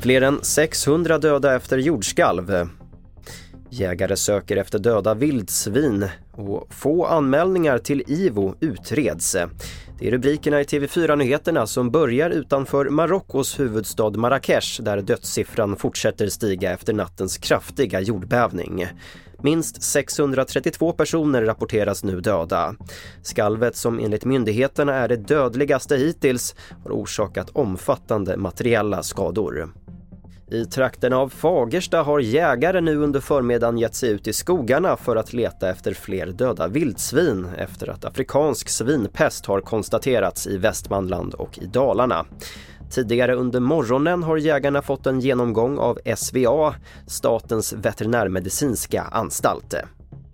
Fler än 600 döda efter jordskalv. Jägare söker efter döda vildsvin och få anmälningar till IVO utreds. Det är rubrikerna i TV4-nyheterna som börjar utanför Marockos huvudstad Marrakesh där dödssiffran fortsätter stiga efter nattens kraftiga jordbävning. Minst 632 personer rapporteras nu döda. Skalvet som enligt myndigheterna är det dödligaste hittills har orsakat omfattande materiella skador. I trakten av Fagersta har jägare nu under förmiddagen gett sig ut i skogarna för att leta efter fler döda vildsvin efter att afrikansk svinpest har konstaterats i Västmanland och i Dalarna. Tidigare under morgonen har jägarna fått en genomgång av SVA, Statens veterinärmedicinska anstalt.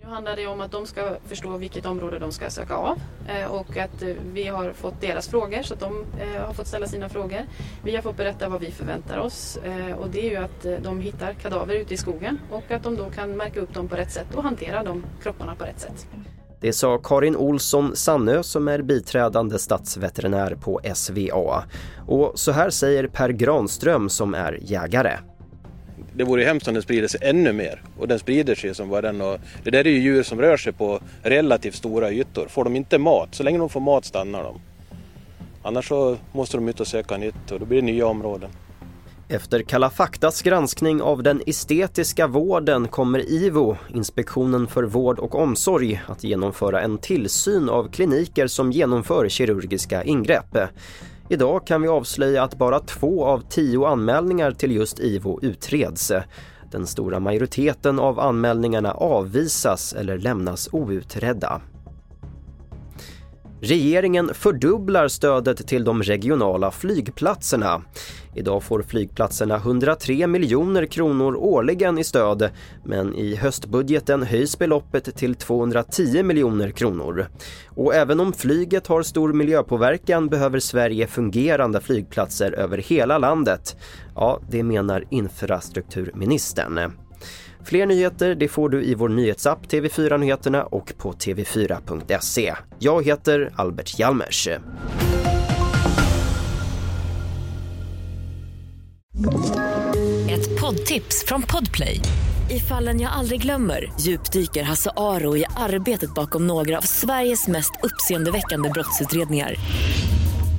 Nu handlar det om att de ska förstå vilket område de ska söka av eh, och att eh, vi har fått deras frågor så att de eh, har fått ställa sina frågor. Vi har fått berätta vad vi förväntar oss och det är ju att de hittar kadaver ute i skogen och att de då kan märka upp dem på rätt sätt och hantera de kropparna på rätt sätt. Det sa Karin Olsson Sannö som är biträdande statsveterinär på SVA. Och så här säger Per Granström som är jägare det vore hemskt om den sprider sig ännu mer. Och den sprider sig som bara den och Det där är ju djur som rör sig på relativt stora ytor. Får de inte mat, så länge de får mat stannar de. Annars så måste de ut och söka nytt och då blir det nya områden. Efter Kalla faktas granskning av den estetiska vården kommer IVO, Inspektionen för vård och omsorg, att genomföra en tillsyn av kliniker som genomför kirurgiska ingrepp. Idag kan vi avslöja att bara två av tio anmälningar till just IVO utreds. Den stora majoriteten av anmälningarna avvisas eller lämnas outredda. Regeringen fördubblar stödet till de regionala flygplatserna. Idag får flygplatserna 103 miljoner kronor årligen i stöd men i höstbudgeten höjs beloppet till 210 miljoner kronor. Och även om flyget har stor miljöpåverkan behöver Sverige fungerande flygplatser över hela landet. Ja, det menar infrastrukturministern. Fler nyheter det får du i vår nyhetsapp TV4 Nyheterna och på tv4.se. Jag heter Albert Hjalmers. Ett poddtips från Podplay. I fallen jag aldrig glömmer djupdyker Hasse Aro i arbetet bakom några av Sveriges mest uppseendeväckande brottsutredningar